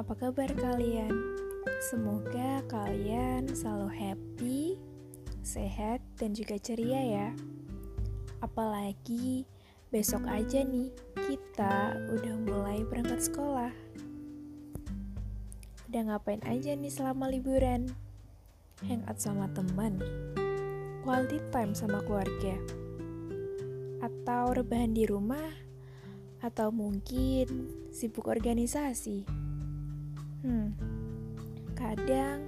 apa kabar kalian? Semoga kalian selalu happy, sehat, dan juga ceria ya. Apalagi besok aja nih, kita udah mulai berangkat sekolah. Udah ngapain aja nih selama liburan? Hangout sama teman, quality time sama keluarga, atau rebahan di rumah, atau mungkin sibuk organisasi. Hmm, kadang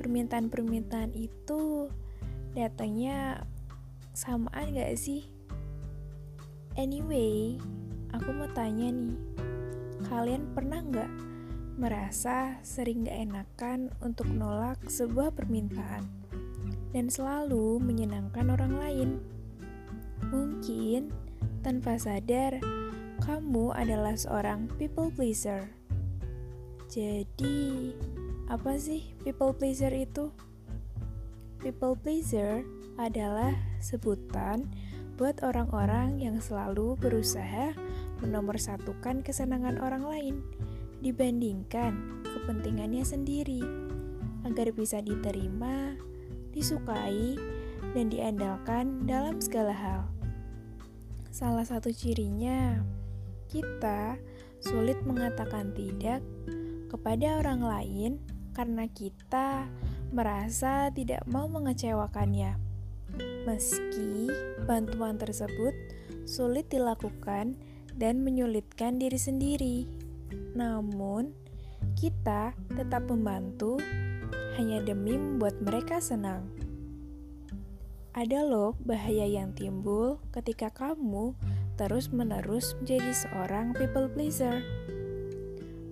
permintaan-permintaan itu datangnya samaan gak sih? Anyway, aku mau tanya nih, kalian pernah nggak merasa sering gak enakan untuk nolak sebuah permintaan dan selalu menyenangkan orang lain? Mungkin tanpa sadar, kamu adalah seorang people pleaser. Jadi, apa sih people pleaser itu? People pleaser adalah sebutan buat orang-orang yang selalu berusaha menomorsatukan kesenangan orang lain dibandingkan kepentingannya sendiri agar bisa diterima, disukai, dan diandalkan dalam segala hal. Salah satu cirinya kita sulit mengatakan tidak kepada orang lain karena kita merasa tidak mau mengecewakannya. Meski bantuan tersebut sulit dilakukan dan menyulitkan diri sendiri, namun kita tetap membantu hanya demi membuat mereka senang. Ada loh bahaya yang timbul ketika kamu terus-menerus menjadi seorang people pleaser.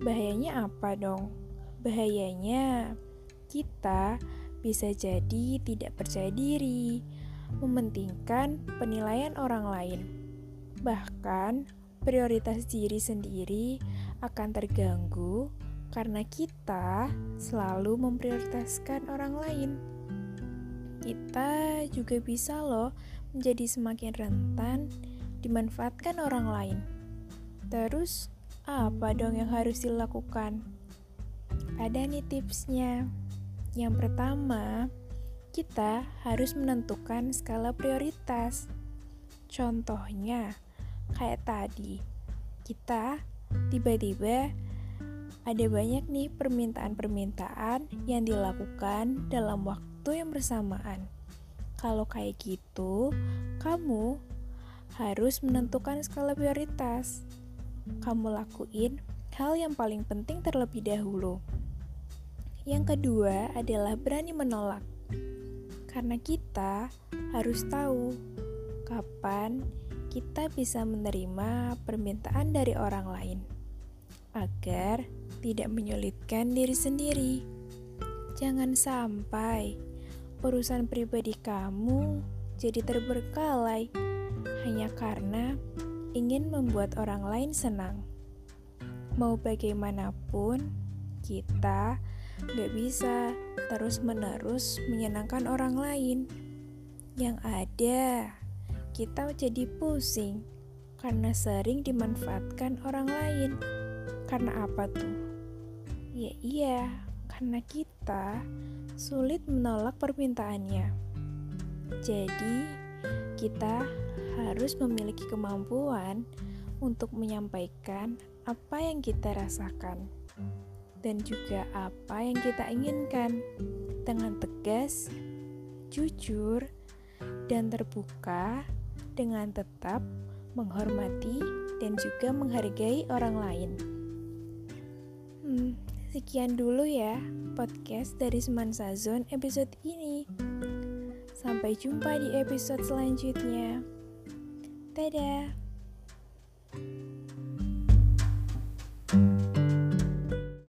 Bahayanya apa dong? Bahayanya kita bisa jadi tidak percaya diri, mementingkan penilaian orang lain. Bahkan prioritas diri sendiri akan terganggu karena kita selalu memprioritaskan orang lain. Kita juga bisa loh menjadi semakin rentan dimanfaatkan orang lain. Terus, apa dong yang harus dilakukan? Ada nih tipsnya. Yang pertama, kita harus menentukan skala prioritas. Contohnya, kayak tadi, kita tiba-tiba ada banyak nih permintaan-permintaan yang dilakukan dalam waktu yang bersamaan. Kalau kayak gitu, kamu harus menentukan skala prioritas. Kamu lakuin hal yang paling penting terlebih dahulu. Yang kedua adalah berani menolak. Karena kita harus tahu kapan kita bisa menerima permintaan dari orang lain agar tidak menyulitkan diri sendiri. Jangan sampai urusan pribadi kamu jadi terberkalai hanya karena ingin membuat orang lain senang. Mau bagaimanapun, kita gak bisa terus-menerus menyenangkan orang lain. Yang ada, kita jadi pusing karena sering dimanfaatkan orang lain. Karena apa tuh? Ya iya, karena kita sulit menolak permintaannya. Jadi, kita harus memiliki kemampuan untuk menyampaikan apa yang kita rasakan dan juga apa yang kita inginkan dengan tegas, jujur, dan terbuka dengan tetap menghormati dan juga menghargai orang lain. Hmm, sekian dulu ya podcast dari Semansa Zone episode ini. Sampai jumpa di episode selanjutnya. Dadah.